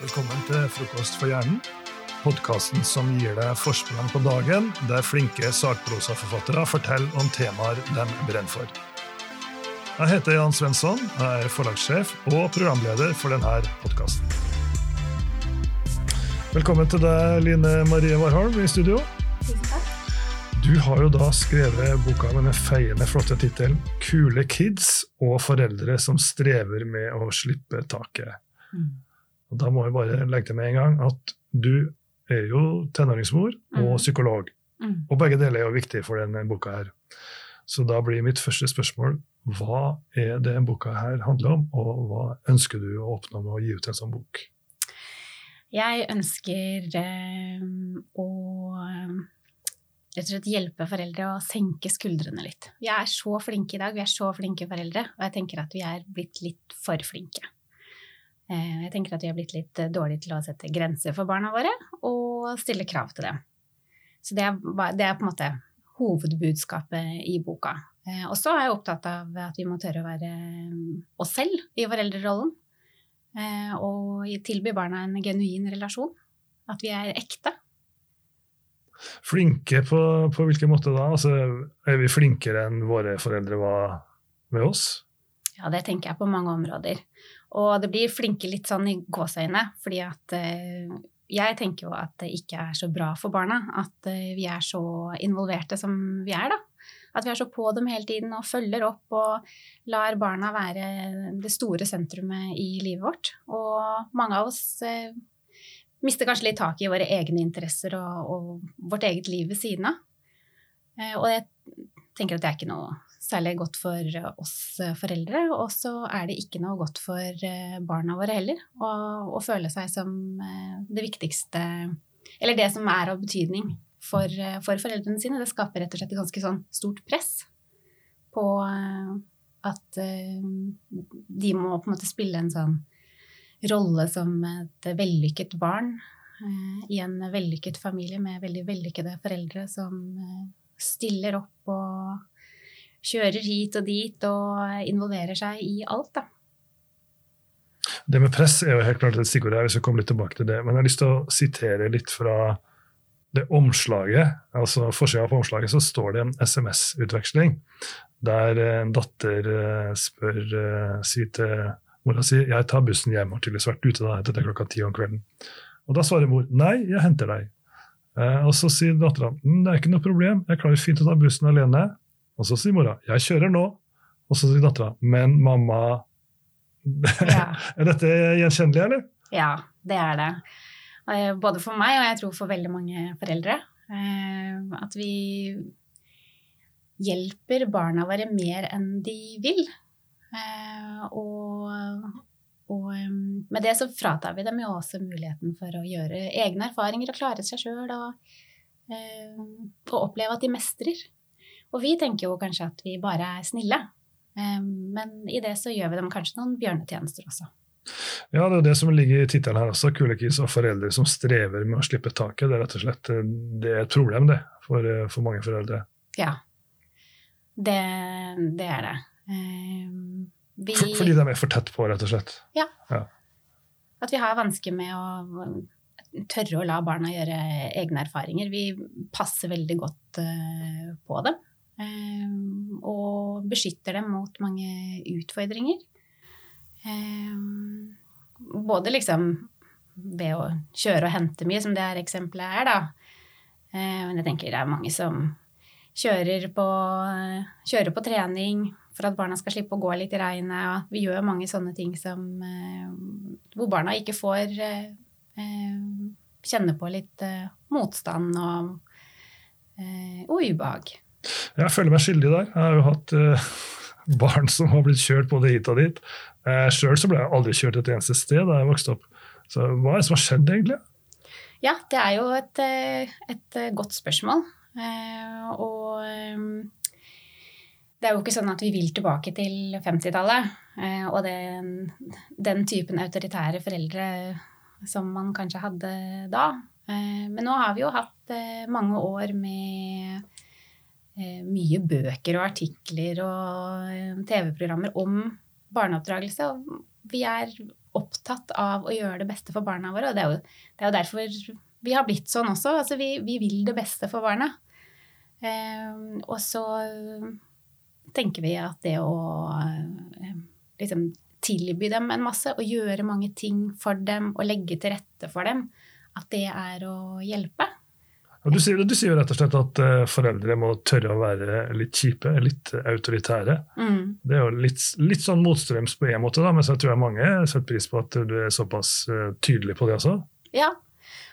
Velkommen til Frokost for hjernen. Podkasten som gir deg forsprang på dagen, der flinke sakprosaforfattere forteller om temaer de brenner for. Jeg heter Jan Svensson, jeg er forlagssjef og programleder for denne podkasten. Velkommen til deg, Line Marie Warholm i studio. Tusen takk. Du har jo da skrevet boka med den feiende flotte tittelen 'Kule kids og foreldre som strever med å slippe taket'. Og Da må jeg bare legge til med en gang at du er jo tenåringsmor og Mm. psykolog. Mm. Og begge deler er jo viktig for denne boka her. Så da blir mitt første spørsmål hva er det denne boka her handler om, og hva ønsker du å oppnå med å gi ut en sånn bok? Jeg ønsker eh, å eh, rett og slett hjelpe foreldre å senke skuldrene litt. Vi er så flinke i dag, vi er så flinke foreldre, og jeg tenker at vi er blitt litt for flinke. Eh, jeg tenker at vi har blitt litt eh, dårlige til å sette grenser for barna våre og stille krav til dem. Så det er, det er på en måte hovedbudskapet i boka. Eh, Og så er jeg opptatt av at vi må tørre å være oss selv i foreldrerollen. Og tilby barna en genuin relasjon. At vi er ekte. Flinke på, på hvilken måte da? Altså, er vi flinkere enn våre foreldre var med oss? Ja, det tenker jeg på mange områder. Og det blir flinke litt sånn i gåseøyne, fordi at eh, jeg tenker jo at det ikke er så bra for barna at eh, vi er så involverte som vi er, da. At vi er så på dem hele tiden og følger opp og lar barna være det store sentrumet i livet vårt. Og mange av oss eh, mister kanskje litt tak i våre egne interesser og, og vårt eget liv ved siden av. Og jeg tenker at det er ikke noe særlig godt for oss foreldre, og så er det ikke noe godt for eh, barna våre heller. Å, føle seg som eh, det viktigste, eller det som er av betydning for, eh, for foreldrene sine. Det skaper rett og slett et ganske sånn stort press på eh, at eh, de må på en måte spille en sånn rolle som et vellykket barn eh, i en vellykket familie med veldig vellykkede foreldre som eh, stiller opp og kjører hit og dit og involverer seg i alt, da. Det med press er jo helt klart et stikkord her, vi skal komme litt tilbake til det. Men jeg har lyst til å sitere litt fra det omslaget. altså Forsida på omslaget så står det en SMS-utveksling der en datter eh, spør eh, sier til mora si jeg tar bussen hjem, har tydeligvis vært ute da, etter klokka ti om kvelden. Og da svarer mor nei, jeg henter deg. Eh, og så sier dattera «Mm, det er ikke noe problem, jeg klarer fint å ta bussen alene. Og så sier mora jeg kjører nå. Og så sier dattera men mamma Ja. Er dette gjenkjennelig, eller? Ja, det er det. Eh, Både for meg og jeg tror for veldig mange foreldre. eh, At vi hjelper barna våre mer enn de vil. Eh, Og, og med det så fratar vi dem jo også muligheten for å gjøre egne erfaringer og klare seg sjøl og, og oppleve at de mestrer. Og vi tenker jo kanskje at vi bare er snille. Eh, Men i det så gjør vi dem kanskje noen bjørnetjenester også. Ja, det er det som ligger i tittelen her også. Kulekis og foreldre som strever med å slippe taket. Det er rett og slett eh, det er et problem det, for, eh, for mange foreldre. Ja, det, det er det. Vi, For, fordi de er for tett på, rett og slett. Ja, at vi har vansker med å tørre å la barna gjøre egne erfaringer. Vi passer veldig godt på dem. Eh, og beskytter dem mot mange utfordringer. Eh, både liksom ved å kjøre og hente mye, som det her eksempelet er, da. Eh, men jeg tenker det er mange som kjører på, kjører på trening for at barna skal slippe å gå litt i regnet. Og vi gjør mange sånne ting som, eh, hvor barna ikke får eh, kjenne på litt eh, motstand og, og ubehag. Jeg føler meg skyldig der. Jeg har jo hatt uh, barn som har blitt kjørt både hit og dit. Uh, Sjøl ble jeg aldri kjørt et eneste sted da jeg vokste opp. Så hva er det som har skjedd, egentlig? Ja, det er jo et, eh, et eh, godt spørsmål. Uh, Og um, det er jo ikke sånn at vi vil tilbake til 50-tallet. Uh, Og den, den typen autoritære foreldre som man kanskje hadde da. Eh, Men nå har vi jo hatt eh, mange år med eh, mye bøker og artikler og eh, TV-programmer om barneoppdragelse. Og vi er opptatt av å gjøre det beste for barna våre. Og det er jo, det er jo derfor vi har blitt sånn også. Altså vi, vi vil det beste for barna. Eh, og så tenker vi at det å eh, liksom tilby dem en masse og gjøre mange ting for dem og legge til rette for dem, at det er å hjelpe. Du sier, du, sier, jo rett og slett at uh, foreldre må tørre å være litt kjipe, litt autoritære. Mm. Det er jo litt, litt sånn motstrøms på en måte, da, men så tror jeg mange setter pris på at du er såpass uh, tydelig på det også. Ja,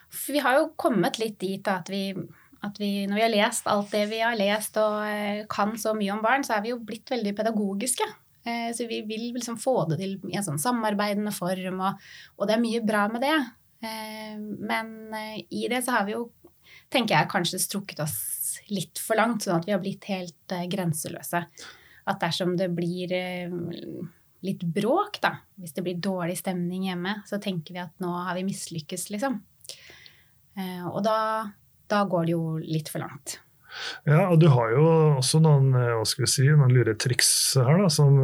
for vi har jo kommet litt dit da, at, vi, at vi, når vi har lest alt det vi har lest og uh, kan så mye om barn, så er vi jo blitt veldig pedagogiske. Så vi vil liksom få det til i en sånn samarbeidende form, og, og det er mye bra med det. Men i det så har vi jo tenker jeg kanskje strukket oss litt for langt, sånn at vi har blitt helt uh, grenseløse. At dersom det blir uh, litt bråk, da, hvis det blir dårlig stemning hjemme, så tenker vi at nå har vi mislykkes, liksom. Uh, og da, da, går det jo litt for langt. Ja, og du har jo også noen, hva skal vi si, noen lure triks her da, som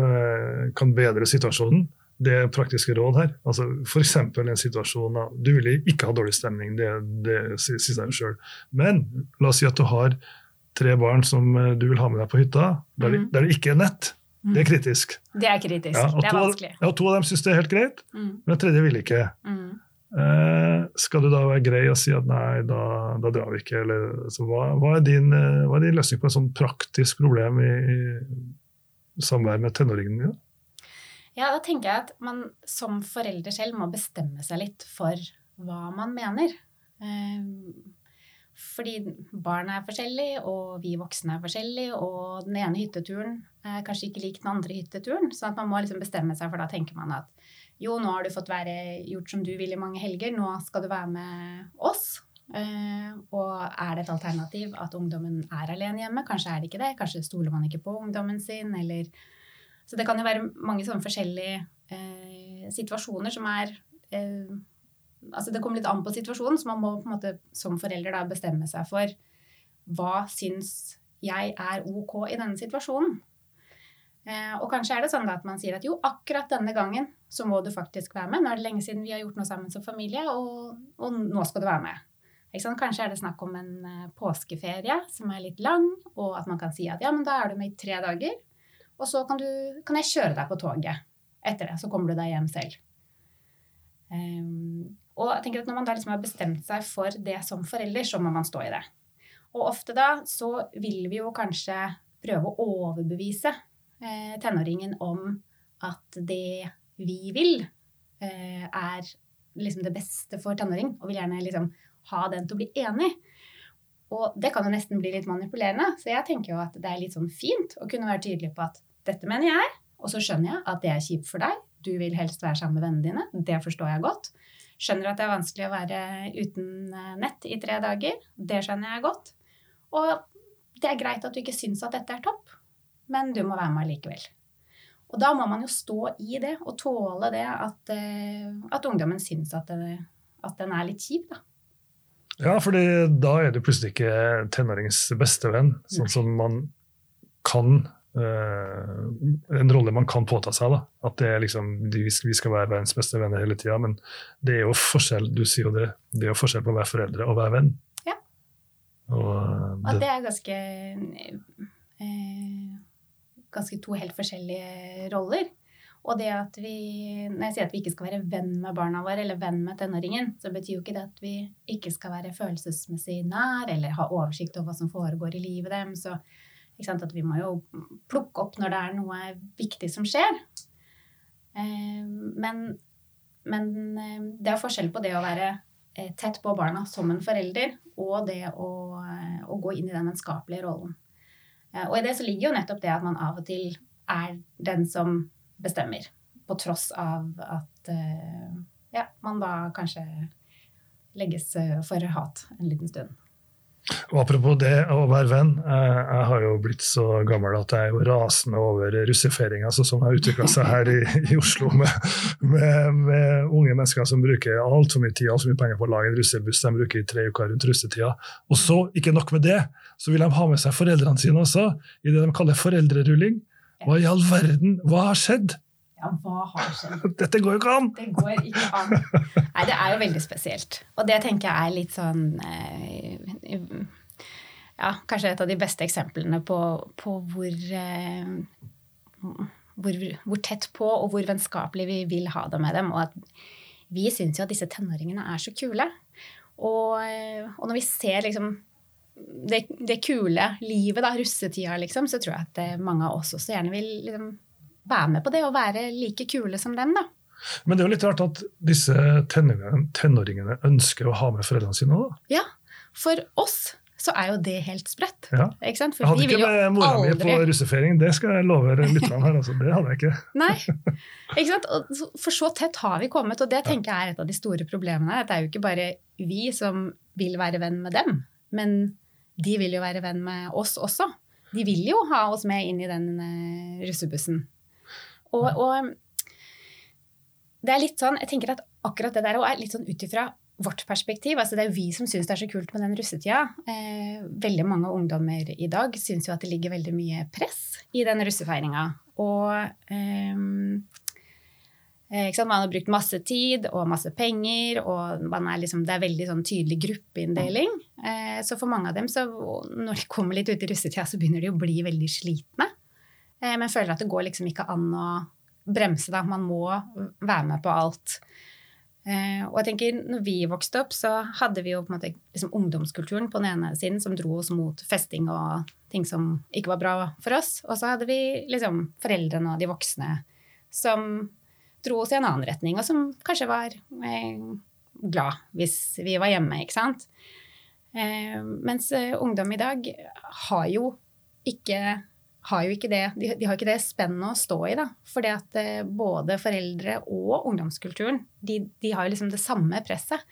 kan bedre situasjonen det praktiske råd her. Altså F.eks. en situasjon da, Du vil ikke ha dårlig stemning, det, det sier seg jo sjøl. Men la oss si at du har tre barn som eh, du vil ha med deg på hytta, der, mm. der det ikke er nett. Det er mm. kritisk. Det er kritisk. Ja, det er vanskelig. Ja, To av dem syns det er helt greit, mm. men den tredje vil ikke. Mm. Eh, skal du da være grei og si at nei, da, da drar vi ikke? Eller, altså, hva, hva, er din, eh, hva, er din, løsning på et sånt praktisk problem i, i samvær med tenåringene dine? Ja, da tenker jeg at man som forelder selv må bestemme seg litt for hva man mener. Ehm, fordi barna er forskjellige, og vi voksne er forskjellige, og den ene hytteturen er kanskje ikke lik den andre hytteturen. Så man må liksom bestemme seg, for da tenker man at jo, nå har du fått være gjort som du vil i mange helger, nå skal du være med oss. Uh, og er det et alternativ at ungdommen er alene hjemme? Kanskje er det ikke det. Kanskje stoler man ikke på ungdommen sin, eller så det kan jo være mange sånne forskjellige eh, situasjoner som er eh, Altså det kommer litt an på situasjonen, så man må på en måte som forelder da bestemme seg for hva syns jeg er ok i denne situasjonen. Eh, og kanskje er det sånn at man sier at jo, akkurat denne gangen så må du faktisk være med. Nå er det lenge siden vi har gjort noe sammen som familie, og, og nå skal du være med. Kanskje er det snakk om en uh, påskeferie som er litt lang, og at man kan si at ja, men da er du med i tre dager. Og så kan, du, kan, jeg kjøre deg på toget. Etter det så kommer du deg hjem selv. Um, og jeg tenker at Når man da liksom har bestemt seg for det som forelder, så må man stå i det. Og ofte da så vil vi jo kanskje prøve å overbevise eh, tenåringen om at det vi vil, eh, er liksom det beste for tenåring, og vil gjerne liksom ha den til å bli enig. Og det kan jo nesten bli litt manipulerende, så jeg tenker jo at det er litt sånn fint å kunne være tydelig på at dette mener jeg, og så skjønner jeg at det er kjipt for deg. Du vil helst være sammen med vennene dine. Det forstår jeg godt. Skjønner at det er vanskelig å være uten eh, nett i tre dager. Det skjønner jeg godt. Og det er greit at du ikke syns at dette er topp, men du må være med likevel. Og da må man jo stå i det og tåle det at, eh, at ungdommen syns at, det, at, den er litt kjip, da. Ja, for da er du plutselig ikke tenåringens bestevenn, sånn som man kan en rolle man kan påta seg. da, At det er liksom, vi skal være verdens beste venner hele tida. Men det er jo forskjell du sier jo det, det er jo forskjell på å være foreldre og være venn. Ja. Og, det, og det er ganske, eh, ganske to helt forskjellige roller. Og det at vi, når jeg sier at vi ikke skal være venn med barna våre, eller venn med tenåringen, så betyr jo ikke det at vi ikke skal være følelsesmessig nær eller ha oversikt over hva som foregår i livet deres. At vi må jo plukke opp når det er noe viktig som skjer. Eh, men, men eh, det er forskjell på det å være eh, tett på barna som en forelder, og det å, å gå inn i den vennskapelige rollen. Og i det så ligger jo nettopp det at man av og til er den som bestemmer. På tross av at ja, man da kanskje legges for hat en liten stund. Og Apropos det å være venn. Eh, jeg har jo blitt så gammel at jeg er jo rasende over russefeiringa altså, som har utvikla seg her i, i Oslo, med, med, med, unge mennesker som bruker altfor mye tid og altfor mye penger på å lage en russebuss de bruker i tre uker rundt russetida. Og så, ikke nok med det, så vil de ha med seg foreldrene sine også, i det de kaller foreldrerulling. Hva i all verden, hva har skjedd? Ja, hva har skjedd? Dette går jo ikke an! Det går ikke an. Nei, det er jo veldig spesielt. Og det tenker jeg er litt sånn eh, Ja, kanskje et av de beste eksemplene på, på hvor, eh, hvor, hvor tett på og hvor vennskapelig vi vil ha det med dem. Og at vi syns jo at disse tenåringene er så kule. Og, eh, og når vi ser liksom det, det, kule livet, da, russetida, liksom, så tror jeg at mange av oss også gjerne vil liksom, være med på det og være like kule som dem, da. Men det er jo litt rart at disse tenåringene, tenåringene ønsker å ha med foreldrene sine òg? Ja, for oss så er jo det helt sprøtt. Ja. Ikke sant? For jeg hadde ikke med mora aldri... mi på russefeiring, det skal jeg love lytterne her. Altså. Det hadde jeg ikke. Nei, ikke sant? For så tett har vi kommet, og det tenker jeg er et av de store problemene. At Det er jo ikke bare vi som vil være venn med dem, men de vil jo være venn med oss også. De vil jo ha oss med inn i den uh, russebussen. Og, og, det er litt sånn, jeg tenker at akkurat det der er litt sånn ut ifra vårt perspektiv. altså Det er vi som syns det er så kult med den russetida. Eh, veldig mange ungdommer i dag syns jo at det ligger veldig mye press i den russefeiringa. Og eh, man har brukt masse tid og masse penger, og er liksom, det er veldig sånn tydelig gruppeinndeling. Eh, så for mange av dem, så, når de kommer litt ut i russetida, så begynner de å bli veldig slitne. Eh, men føler at det går liksom ikke an å bremse, da. Man må være med på alt. Eh, og jeg tenker, når vi vokste opp, så hadde vi jo på en måte liksom ungdomskulturen på den ene siden som dro oss mot festing og ting som ikke var bra for oss. Og så hadde vi liksom foreldrene og de voksne som dro oss i en annen retning, og som kanskje var eh, glad hvis vi var hjemme, ikke sant. Eh, mens eh, ungdom i dag har jo ikke har jo ikke det, de, de har ikke det spennet å stå i. da, fordi at eh, både foreldre og ungdomskulturen de, de, har jo liksom det samme presset.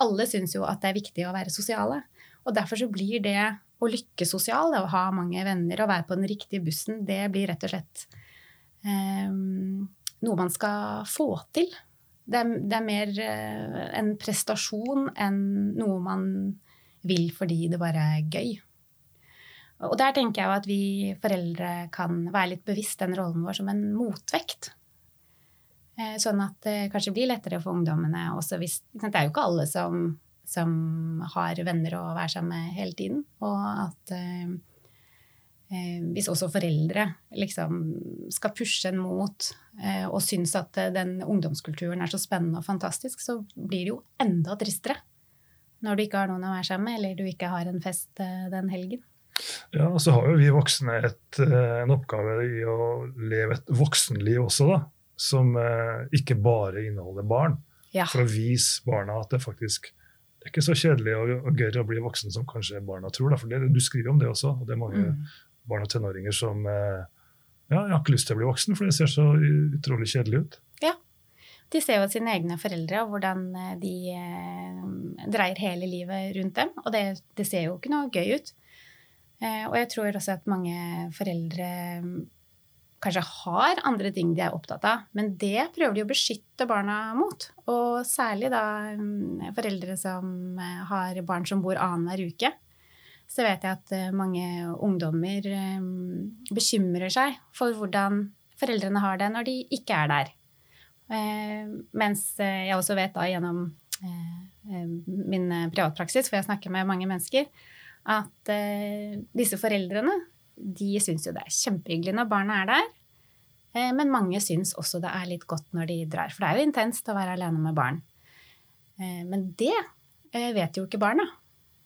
Alle syns jo at det er viktig å være sosiale. Og derfor så blir det å lykkes sosial, å ha mange venner og være på den riktige bussen, det blir rett og slett eh, noe man skal få til. Det er, det er mer eh, en prestasjon enn noe man vil fordi det bare er gøy. Og der tenker jeg at vi foreldre kan være litt bevisst den rollen vår som en motvekt. Eh, sånn at det kanskje blir lettere for ungdommene også hvis Det er jo ikke alle som, som har venner å være sammen med hele tiden. Og at eh, eh, hvis også foreldre liksom skal pushe en mot eh, og synes at den ungdomskulturen er så spennende og fantastisk, så blir det jo enda tristere når du ikke har noen å være sammen med, eller du ikke har en fest eh, den helgen. Ja, og så har jo vi voksne et, eh, en oppgave i å leve et voksenliv også, da. Som eh, ikke bare inneholder barn. Ja. For å vise barna at det faktisk det er ikke så kjedelig og, og gøy å bli voksen som kanskje barna tror. Da. For det, du skriver om det også. og Det er mange mm. barn og tenåringer som eh, ja, jeg har ikke lyst til å bli voksen, for det ser så utrolig kjedelig ut. Ja. De ser jo sine egne foreldre og hvordan de dreier hele livet rundt dem. Og det, det ser jo ikke noe gøy ut. Eh, og jeg tror også at mange foreldre mm, kanskje har andre ting de er opptatt av, men det prøver de å beskytte barna mot. Og særlig da mm, foreldre som eh, har barn som bor annenhver uke. Så vet jeg at eh, mange ungdommer mm, bekymrer seg for hvordan foreldrene har det når de ikke er der. Mens jeg også vet da gjennom min privatpraksis, for jeg snakker med mange mennesker, at eh, disse foreldrene de syns jo det er kjempehyggelig når barna er der. Eh, men mange syns også det er litt godt når de drar. For det er jo intenst å være alene med barn. Eh, men det vet jo ikke barna.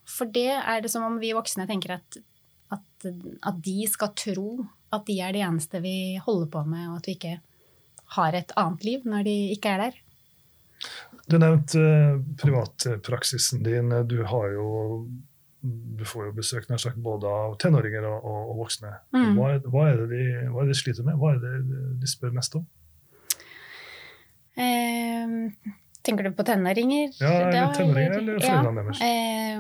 For det er det som om vi voksne tenker at, at, at, de skal tro at de er det eneste vi holder på med, og at vi ikke har et annet liv når de ikke er der. Du nevnte privatpraksisen din. Du har jo du får jo besøk nær sagt både av tenåringer og, og, og voksne. Mm. Hva, er, hva, er de, hva, er, det de, sliter med? Hva er det de spør mest om? Eh, tenker du på tenåringer? Ja, eller tenåringer eller foreldrene deres. Eh,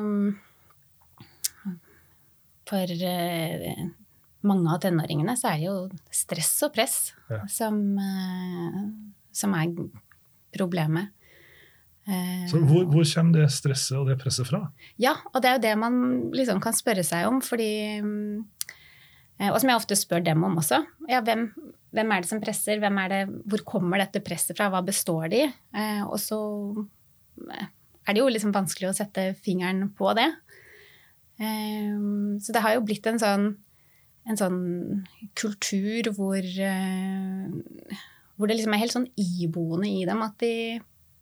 for eh, mange av tenåringene så er det jo stress og press ja. som, eh, som er problemet. Eh, Så hvor, hvor, kommer det stresset og det presset fra? Ja, og det er jo det man liksom kan spørre seg om. Fordi Eh, og som jeg ofte spør dem om også. Ja, hvem, hvem er det som presser? Hvem er det, hvor kommer dette presset fra? Hva består det i? Eh, og så er det jo liksom vanskelig å sette fingeren på det. Så det har jo blitt en sånn, en sånn kultur hvor, hvor det liksom er helt sånn iboende i dem at de,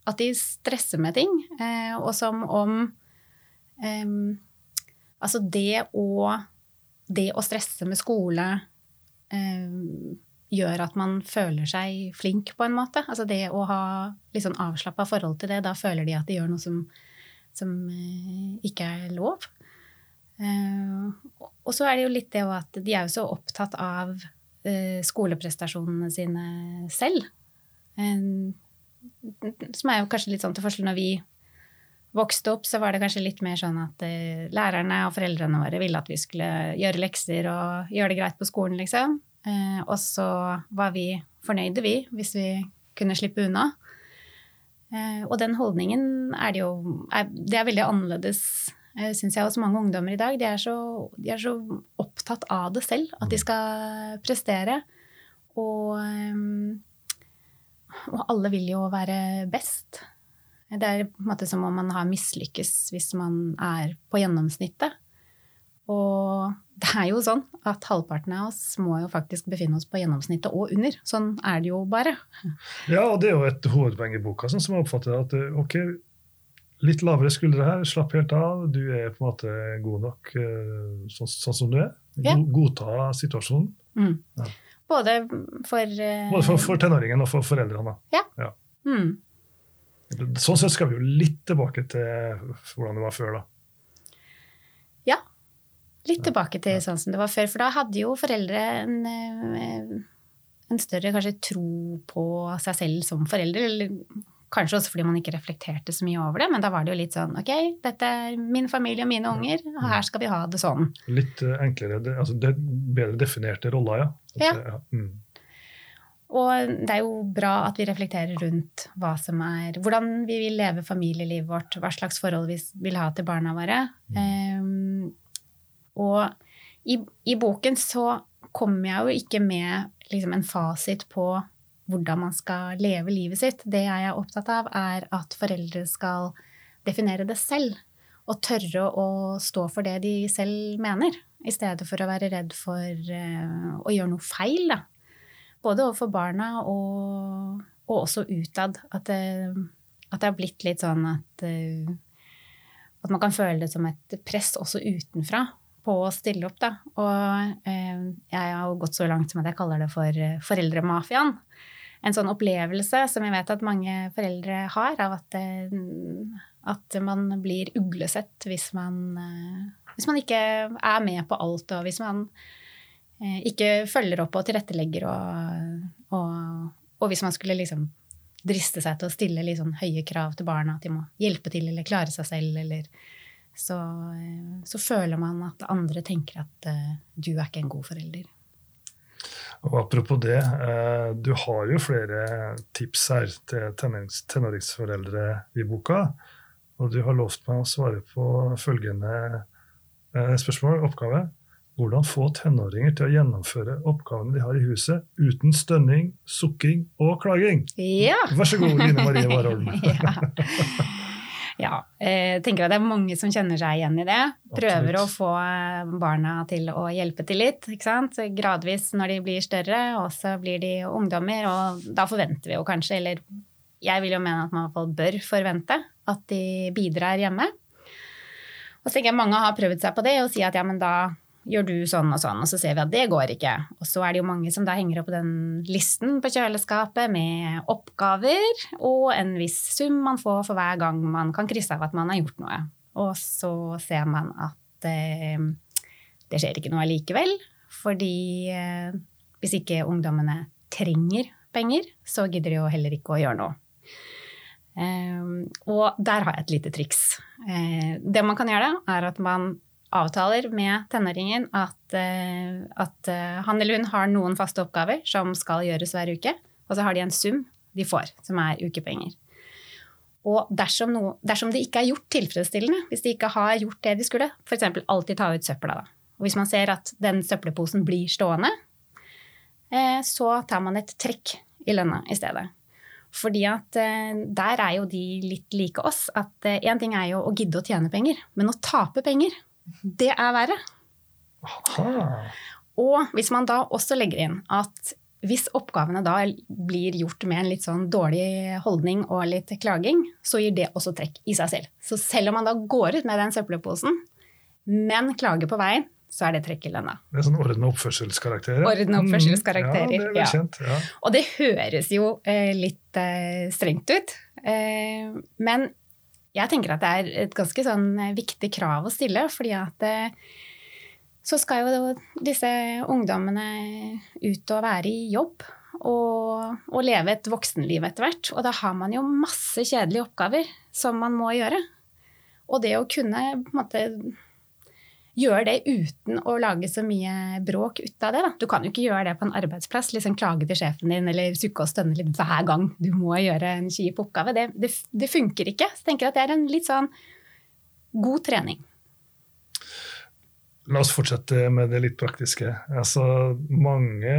at de stresser med ting. Eh, og som om Altså det å det å stresse med skole eh, gjør at man føler seg flink, på en måte. Altså det å ha litt sånn avslappa forhold til det, da føler de at de gjør noe som, som eh, ikke er lov. Eh, og så er det jo litt det at de er jo så opptatt av eh, skoleprestasjonene sine selv. Eh, som er jo kanskje litt sånn til forskjell når vi vokste opp, så var det kanskje litt mer sånn at uh, lærerne og foreldrene våre ville at vi skulle gjøre lekser og gjøre det greit på skolen, liksom. Uh, og så var vi fornøyde, vi, hvis vi kunne slippe unna. Uh, og den holdningen er det jo er, Det er veldig annerledes, uh, syns jeg, hos mange ungdommer i dag. De er, så, de er, så, opptatt av det selv, at de skal prestere. Og, eh, og alle vil jo være best. Det er på en måte som om man har mislykkes hvis man er på gjennomsnittet. Og det er jo sånn at halvparten av oss må jo faktisk befinne oss på gjennomsnittet og under. Sånn er det jo bare. Ja, og det er jo et hovedpoeng i boka, sånn som jeg oppfatter at eh, ok, litt lavere skuldre her, slapp helt av, du er på en måte god nok eh, sånn, sånn som du er. Ja. Godta situasjonen. Mm. Ja. Både for uh, Både for, for tenåringen og for foreldrene. Ja. ja. Mm. Sånn sett skal vi jo litt tilbake til hvordan det var før, da. Ja. Litt tilbake til sånn som det var før. For da hadde jo foreldre en, eh, en større kanskje tro på seg selv som foreldre. Eller kanskje også fordi man ikke reflekterte så mye over det, men da var det jo litt sånn ok, dette er min familie og mine unger, og her skal vi ha det sånn. Litt eh, enklere, altså det bedre definerte roller, ja. ja. Mm. Og det er jo bra at vi reflekterer rundt hva som er, hvordan vi vil leve familielivet vårt, hva slags forhold vi vil ha til barna våre. Um, og i, i, boken så kommer jeg jo ikke med liksom, en fasit på hvordan man skal leve livet sitt. Det jeg er opptatt av, er at foreldre skal definere det selv. Og tørre å stå for det de selv mener, i stedet for å være redd for uh, å gjøre noe feil. da. Både overfor barna og, og også utad. At det, at det har blitt litt sånn at, eh, at man kan føle det som et press også utenfra på å stille opp, da. Og eh, jeg har gått så langt som at jeg kaller det for eh, foreldremafiaen. En sånn opplevelse som jeg vet at mange foreldre har, av at, at man blir uglesett hvis man, hvis man ikke er med på alt, og hvis man Eh, ikke følger opp og tilrettelegger og, og, og hvis man skulle liksom driste seg til å stille sånn høye krav til barna, at de må hjelpe til eller klare seg selv, eller så, eh, så føler man at andre tenker at du er ikke en god forelder. Og Apropos det, uh, du har jo flere tips her til tenåringsforeldre i boka. Og du har lovt meg å svare på følgende uh, spørsmål, oppgave. Hvordan få tenåringer til å gjennomføre oppgavene de har i huset, uten stønning, sukking og klaging. Ja. Vær så god, Line Marie Warholm. ja. Ja. Jeg eh, tenker at det er mange som kjenner seg igjen i det. Prøver Absolutt. å få eh, barna til å hjelpe til litt. ikke sant? Gradvis når de blir større, og så blir de ungdommer. Og da forventer vi jo kanskje, eller jeg vil jo mene at man i hvert fall bør forvente, at de bidrar hjemme. Og så tenker jeg mange har prøvd seg på det og sier at ja, men da gjør du sånn og sånn, og så ser vi at det går ikke. Og så er det jo mange som da henger opp den listen på kjøleskapet med oppgaver og en viss sum man får for hver gang man kan krysse av at man har gjort noe. Og så ser man at eh, det skjer ikke noe allikevel, fordi eh, hvis ikke ungdommene trenger penger, så gidder de jo heller ikke å gjøre noe. Eh, og der har jeg et lite triks. Uh, det man kan gjøre, er at man avtaler med tenåringen at, eh, at, eh, han eller hun har noen faste oppgaver som skal gjøres hver uke, og så har de en sum de får, som er ukepenger. Og dersom, noe, dersom det ikke er gjort tilfredsstillende, hvis de ikke har gjort det de skulle, f.eks. alltid ta ut søpla, da. Og hvis man ser at den søppelposen blir stående, eh, så tar man et trekk i lønna i stedet. Fordi at der er jo de litt like oss. At én ting er jo å gidde å tjene penger, men å tape penger, det er verre. Aha. Og hvis man da også legger inn at hvis oppgavene da blir gjort med en litt sånn dårlig holdning og litt klaging, så gir det også trekk i seg selv. Så selv om man da går ut med den søppelposen, men klager på veien, så er det trekk i lønna. Det er sånn ordne oppførselskarakterer. Ordne oppførselskarakterer, Mm, ja, det er vel kjent. Ja. Og det høres jo eh, litt eh, strengt ut, eh, men jeg tenker at det er et ganske sånn eh, viktig krav å stille, fordi at eh, så skal jo disse ungdommene ut og være i jobb og, og leve et voksenliv etter hvert. Og da har man jo masse kjedelige oppgaver som man må gjøre. Og det å kunne på en måte gjøre det uten å lage så mye bråk ut av det. Da. Du kan jo ikke gjøre det på en arbeidsplass, liksom klage til sjefen din eller sukke og stønne litt hver gang du må gjøre en kjip oppgave. Det, det, det funker ikke. Så jeg tenker at det er en litt sånn god trening. La oss fortsette med det litt praktiske. Altså, mange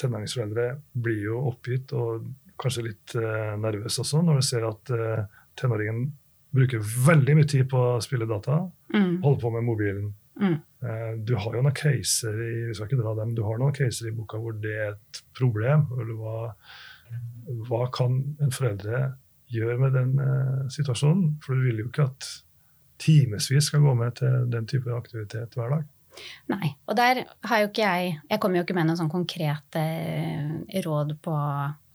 tenåringsforeldre blir jo oppgitt og kanskje litt eh, nervøse også når de ser at eh, tenåringen bruker veldig mye tid på å spille data, Mm. holder på med mobilen. Mm. Eh, du har jo noen caser i, vi skal ikke dra dem, du har noen caser i boka hvor det er et problem. Eller hva, hva kan en foreldre gjøre med den eh, situasjonen? For du vil jo ikke at timevis skal gå med til den type aktivitet hver dag. Nei. Og der har jo ikke jeg Jeg kommer jo ikke med noen sånn konkrete eh, råd på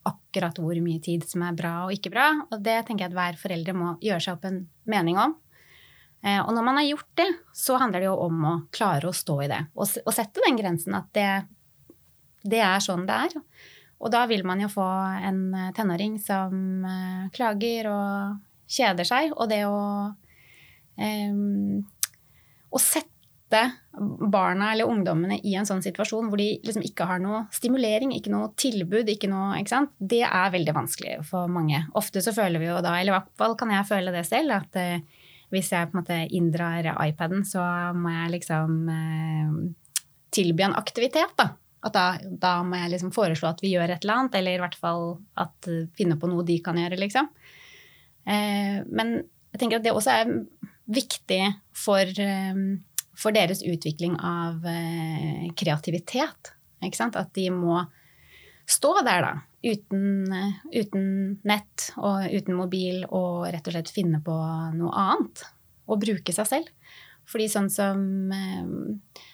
akkurat hvor mye tid som er bra og ikke bra. Og det tenker jeg at hver forelder må gjøre seg opp en mening om. Eh, Og når man har gjort det, så handler det jo om å klare å stå i det. Og, sette den grensen at det, det er sånn det er. Og da vil man jo få en eh, tenåring som eh, klager og kjeder seg. Og det å, um, å sette barna eller ungdommene i en sånn situasjon hvor de liksom ikke har noe stimulering, ikke noe tilbud, ikke noe, ikke det er veldig vanskelig for mange. Ofte så føler vi jo da, eller i hvert fall kan jeg føle det selv, at hvis jeg på en måte inndrar iPaden, så må jeg liksom eh, tilby en aktivitet, da. At da, da må jeg liksom foreslå at vi gjør et eller annet, eller i hvert fall at eh, finne på noe de kan gjøre, liksom. Eh, men jeg tenker at det også er viktig for, eh, for deres utvikling av eh, kreativitet. At de må stå der, da. Uten, uten nett og uten mobil og rett og slett finne på noe annet. Og bruke seg selv. Fordi sånn som eh,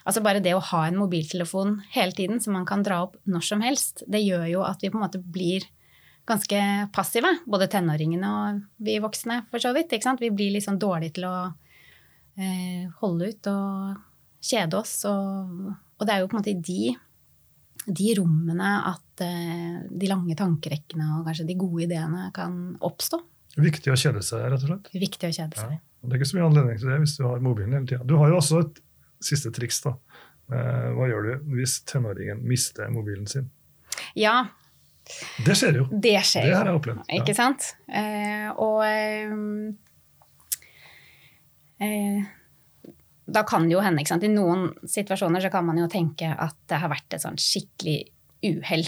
Altså bare det å ha en mobiltelefon hele tiden som man kan dra opp når som helst, det gjør jo at vi på en måte blir ganske passive. Både tenåringene og vi voksne, for så vidt. Vi blir litt sånn dårlige til å eh, holde ut og kjede oss. Og, og det er jo på en måte i de, de rommene at eh, de lange tankerekkene og kanskje de gode ideene kan oppstå. Viktig å kjede seg, rett og slett. Viktig å kjede seg. Ja. Det er ikke så mye anledning til det hvis du har mobilen hele tida. Du har jo også et siste triks. da. Eh, Hva gjør du hvis tenåringen mister mobilen sin? Ja, Det skjer jo. det skjer Det jo. har jeg opplevd. Ja. Ikke sant? Eh, og eh, eh, da kan det jo hende? I noen situasjoner så kan man jo tenke at det har vært et sånn skikkelig uhell.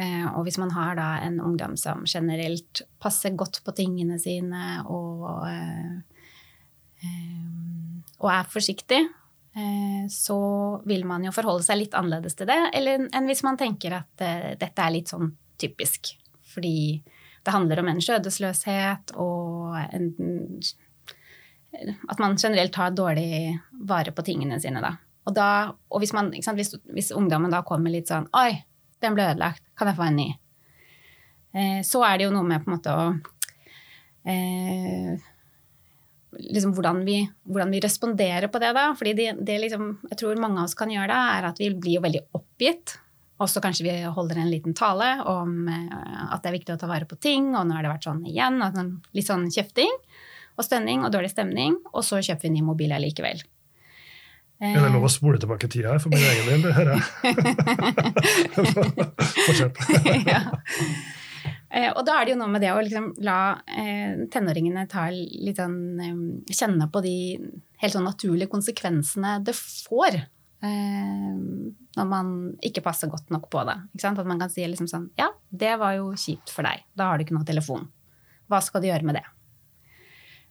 Eh, og hvis man har da en ungdom som generelt passer godt på tingene sine og, eh, eh, og er forsiktig, så vil man jo forholde seg litt annerledes til det enn hvis man tenker at dette er litt sånn typisk. Fordi det handler om en skjødesløshet og en, at man generelt tar dårlig vare på tingene sine. Da. Og, da, og hvis, man, sant, hvis, hvis ungdommen da kommer litt sånn Oi, den ble ødelagt. Kan jeg få en ny? Eh, så er det jo noe med på en måte å eh, liksom hvordan vi, hvordan vi responderer på det, da. Fordi det, det liksom, jeg tror mange av oss kan gjøre da, er at vi blir jo veldig oppgitt. Og så kanskje vi holder en liten tale om eh, at det er viktig å ta vare på ting, og nå har det vært sånn igjen. Sånn, litt sånn kjefting og stønning og dårlig stemning, og så kjøper vi ny mobil allikevel. Er det lov å spole tilbake tida her for min egen del? Det hører jeg. Fortsett. ja. Eh, Og da er det jo noe med det å liksom la eh, tenåringene sånn, eh, kjenne på de helt sånn naturlige konsekvensene det får Eh, når man ikke passer godt nok på det. At man kan si liksom sånn Ja, det var jo kjipt for deg. Da har du ikke noe telefon. Hva skal du gjøre med det?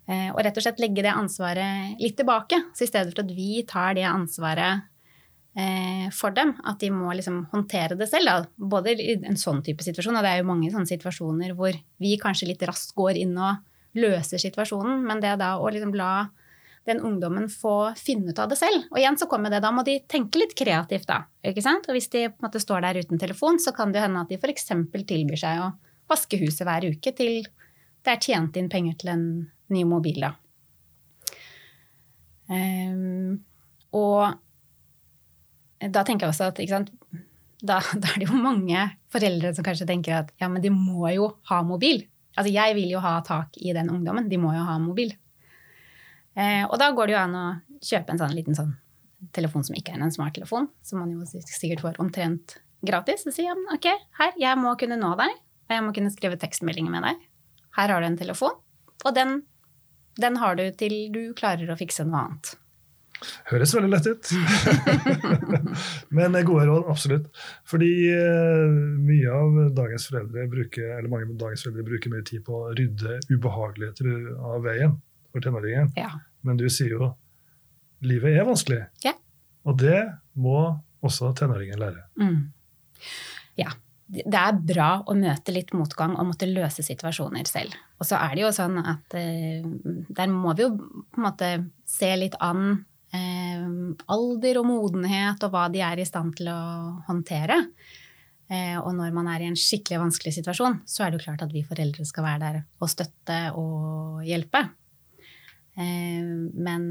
Eh, og rett og slett legge det ansvaret litt tilbake. Så i stedet for at vi tar det ansvaret eh, for dem, at de må liksom håndtere det selv. Da. Både i en sånn type situasjon, og det er jo mange sånne situasjoner hvor vi kanskje litt raskt går inn og løser situasjonen, men det da å liksom la den ungdommen få finne ut av det selv. Og igjen så kommer det, da må de tenke litt kreativt, da. ikke sant? Og hvis de på en måte står der uten telefon, så kan det hende at de f.eks. tilbyr seg å vaske huset hver uke til det er tjent inn penger til en ny mobil, da. Um, og da tenker jeg også at sant, da, da, er det jo mange foreldre som kanskje tenker at ja, men de må jo ha mobil. Altså jeg vil jo ha tak i den ungdommen, de må jo ha mobil. Eh, og da går det jo an å kjøpe en sånn liten sånn telefon som ikke er en smarttelefon, som man jo sikkert får omtrent gratis. Og sier ok, her, jeg må kunne nå deg, og jeg må kunne skrive tekstmeldinger med deg. Her har du en telefon, og den den har du til du klarer å fikse noe annet. Høres veldig lett ut. Men gode råd, absolutt. Fordi uh, mye av dagens foreldre bruker, eller mange av dagens foreldre bruker mye tid på å rydde ubehageligheter av veien for tenåringen. Ja. Men du sier jo livet er vanskelig. Ja. Og det må også tenåringen lære. Mm. Ja det er bra å møte litt motgang og måtte løse situasjoner selv. Og så er det jo sånn at eh, der må vi jo på en måte se litt an eh, alder og modenhet og hva de er i stand til å håndtere. Eh, og når man er i en skikkelig vanskelig situasjon, så er det jo klart at vi foreldre skal være der og støtte og hjelpe. Eh, men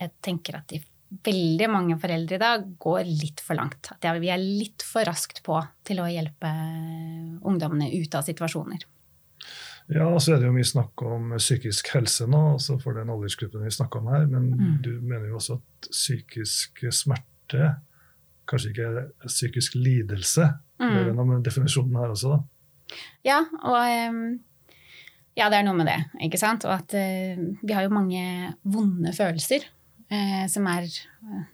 jeg tenker at de veldig mange foreldre i dag går litt for langt. At vi er litt for raskt på til å hjelpe ungdommene ut av situasjoner. Ja, så er det jo mye snakk om psykisk helse nå, altså for den aldersgruppen vi snakker om her. Men mm. du mener jo også at psykisk smerte kanskje ikke er psykisk lidelse. Mm. Det er noe med definisjonen her også, da. Ja, og ja, det er noe med det. ikke sant? Og at uh, vi har jo mange vonde følelser eh, som er eh,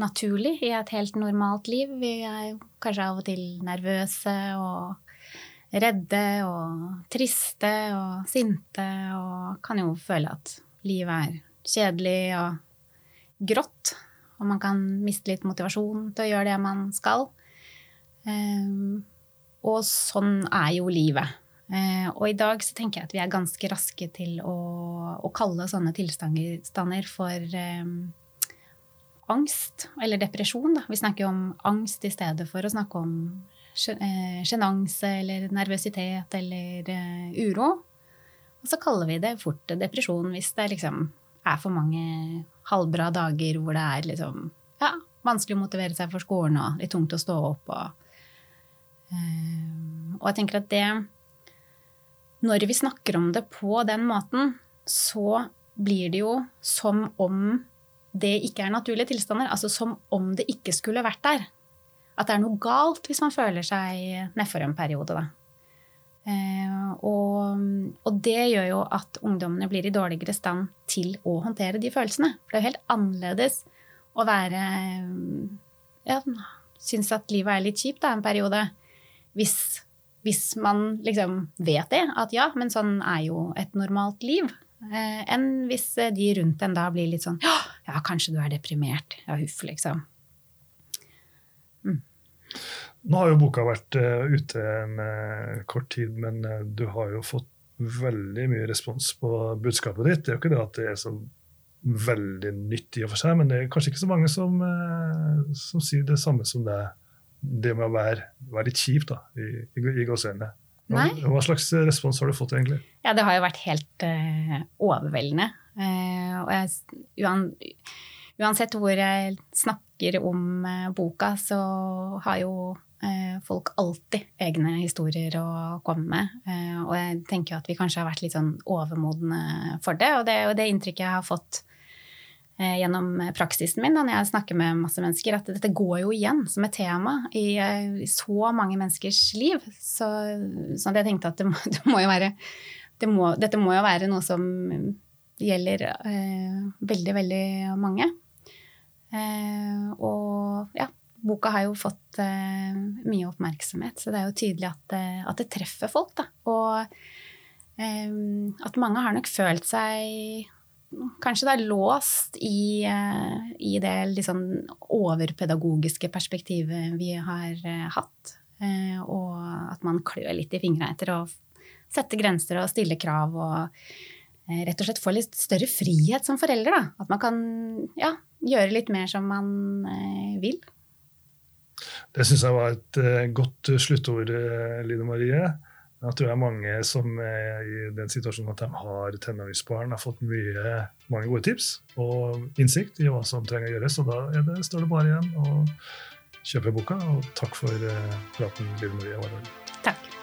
naturlig i et helt normalt liv. Vi er kanskje av og til nervøse og redde og triste og sinte og kan jo føle at livet er kjedelig og grått. Og man kan miste litt motivasjon til å gjøre det man skal. Um, og sånn er jo livet. Uh, og i dag så tenker jeg at vi er ganske raske til å, å kalle sånne tilstander for um, angst, eller depresjon. Da. Vi snakker om angst i stedet for å snakke om eh, sjenanse eller nervøsitet eller uh, uro. Og så kaller vi det fort depresjon hvis det liksom er for mange halvbra dager hvor det er liksom, ja, vanskelig å motivere seg for skolen og litt tungt å stå opp. Og, uh, og jeg tenker at det Når vi snakker om det på den måten, så blir det jo som om det ikke er naturlige tilstander. Altså som om det ikke skulle vært der. At det er noe galt hvis man føler seg nedfor en periode. Da. Eh, og, og, det gjør jo at ungdommene blir i dårligere stand til å håndtere de følelsene. For det er jo helt annerledes å være ja, Synes at livet er litt kjipt da, en periode. Hvis, hvis man liksom vet det, at ja, men sånn er jo et normalt liv. Eh, enn hvis de rundt en da blir litt sånn ja, kanskje du er deprimert. Ja, huff, liksom. Mm. Nå har jo boka vært uh, ute en uh, kort tid, men uh, du har jo fått veldig mye respons på budskapet ditt. Det er jo ikke det at det er så veldig nytt i og for seg, men det er kanskje ikke så mange som, som sier det samme som det, det med å være, være litt kjip da, i, i, i gåsehendene. Hva, hva, slags respons har du fått, egentlig? Ja, Det har jo vært helt uh, overveldende. Uh, og jeg, uan, uansett hvor jeg snakker om uh, boka, så har jo folk alltid egne historier å komme med. og jeg tenker jo at vi kanskje har vært litt sånn overmodne for det. Og det er jo det inntrykket jeg har fått gjennom praksisen min da, når jeg snakker med masse mennesker, at dette går jo igjen som et tema i, eh, så mange menneskers liv. Så, så jeg tenkte at det må, det må jo være det må, Dette må jo være noe som gjelder eh, veldig, veldig mange. Eh, og ja, boka har jo fått eh, mye oppmerksomhet, så det er jo tydelig at, eh, at det treffer folk. Da. Og eh, at mange har nok følt seg kanskje det er låst i, eh, i det liksom overpedagogiske perspektivet vi har eh, hatt. og at man klør litt i fingra etter å sette grenser og stille krav og rett og slett få litt større frihet som forelder. At man kan ja, gjøre litt mer som man vil. Det syns jeg var et godt sluttord, Line Marie. Jeg tror det er mange som er i den situasjonen at de har tenåringsbarn, har fått mye, mange gode tips og innsikt i hva som trenger å gjøres. Og da det, står det bare igjen å kjøpe boka. Og takk for uh, praten, Lille Marie. Takk.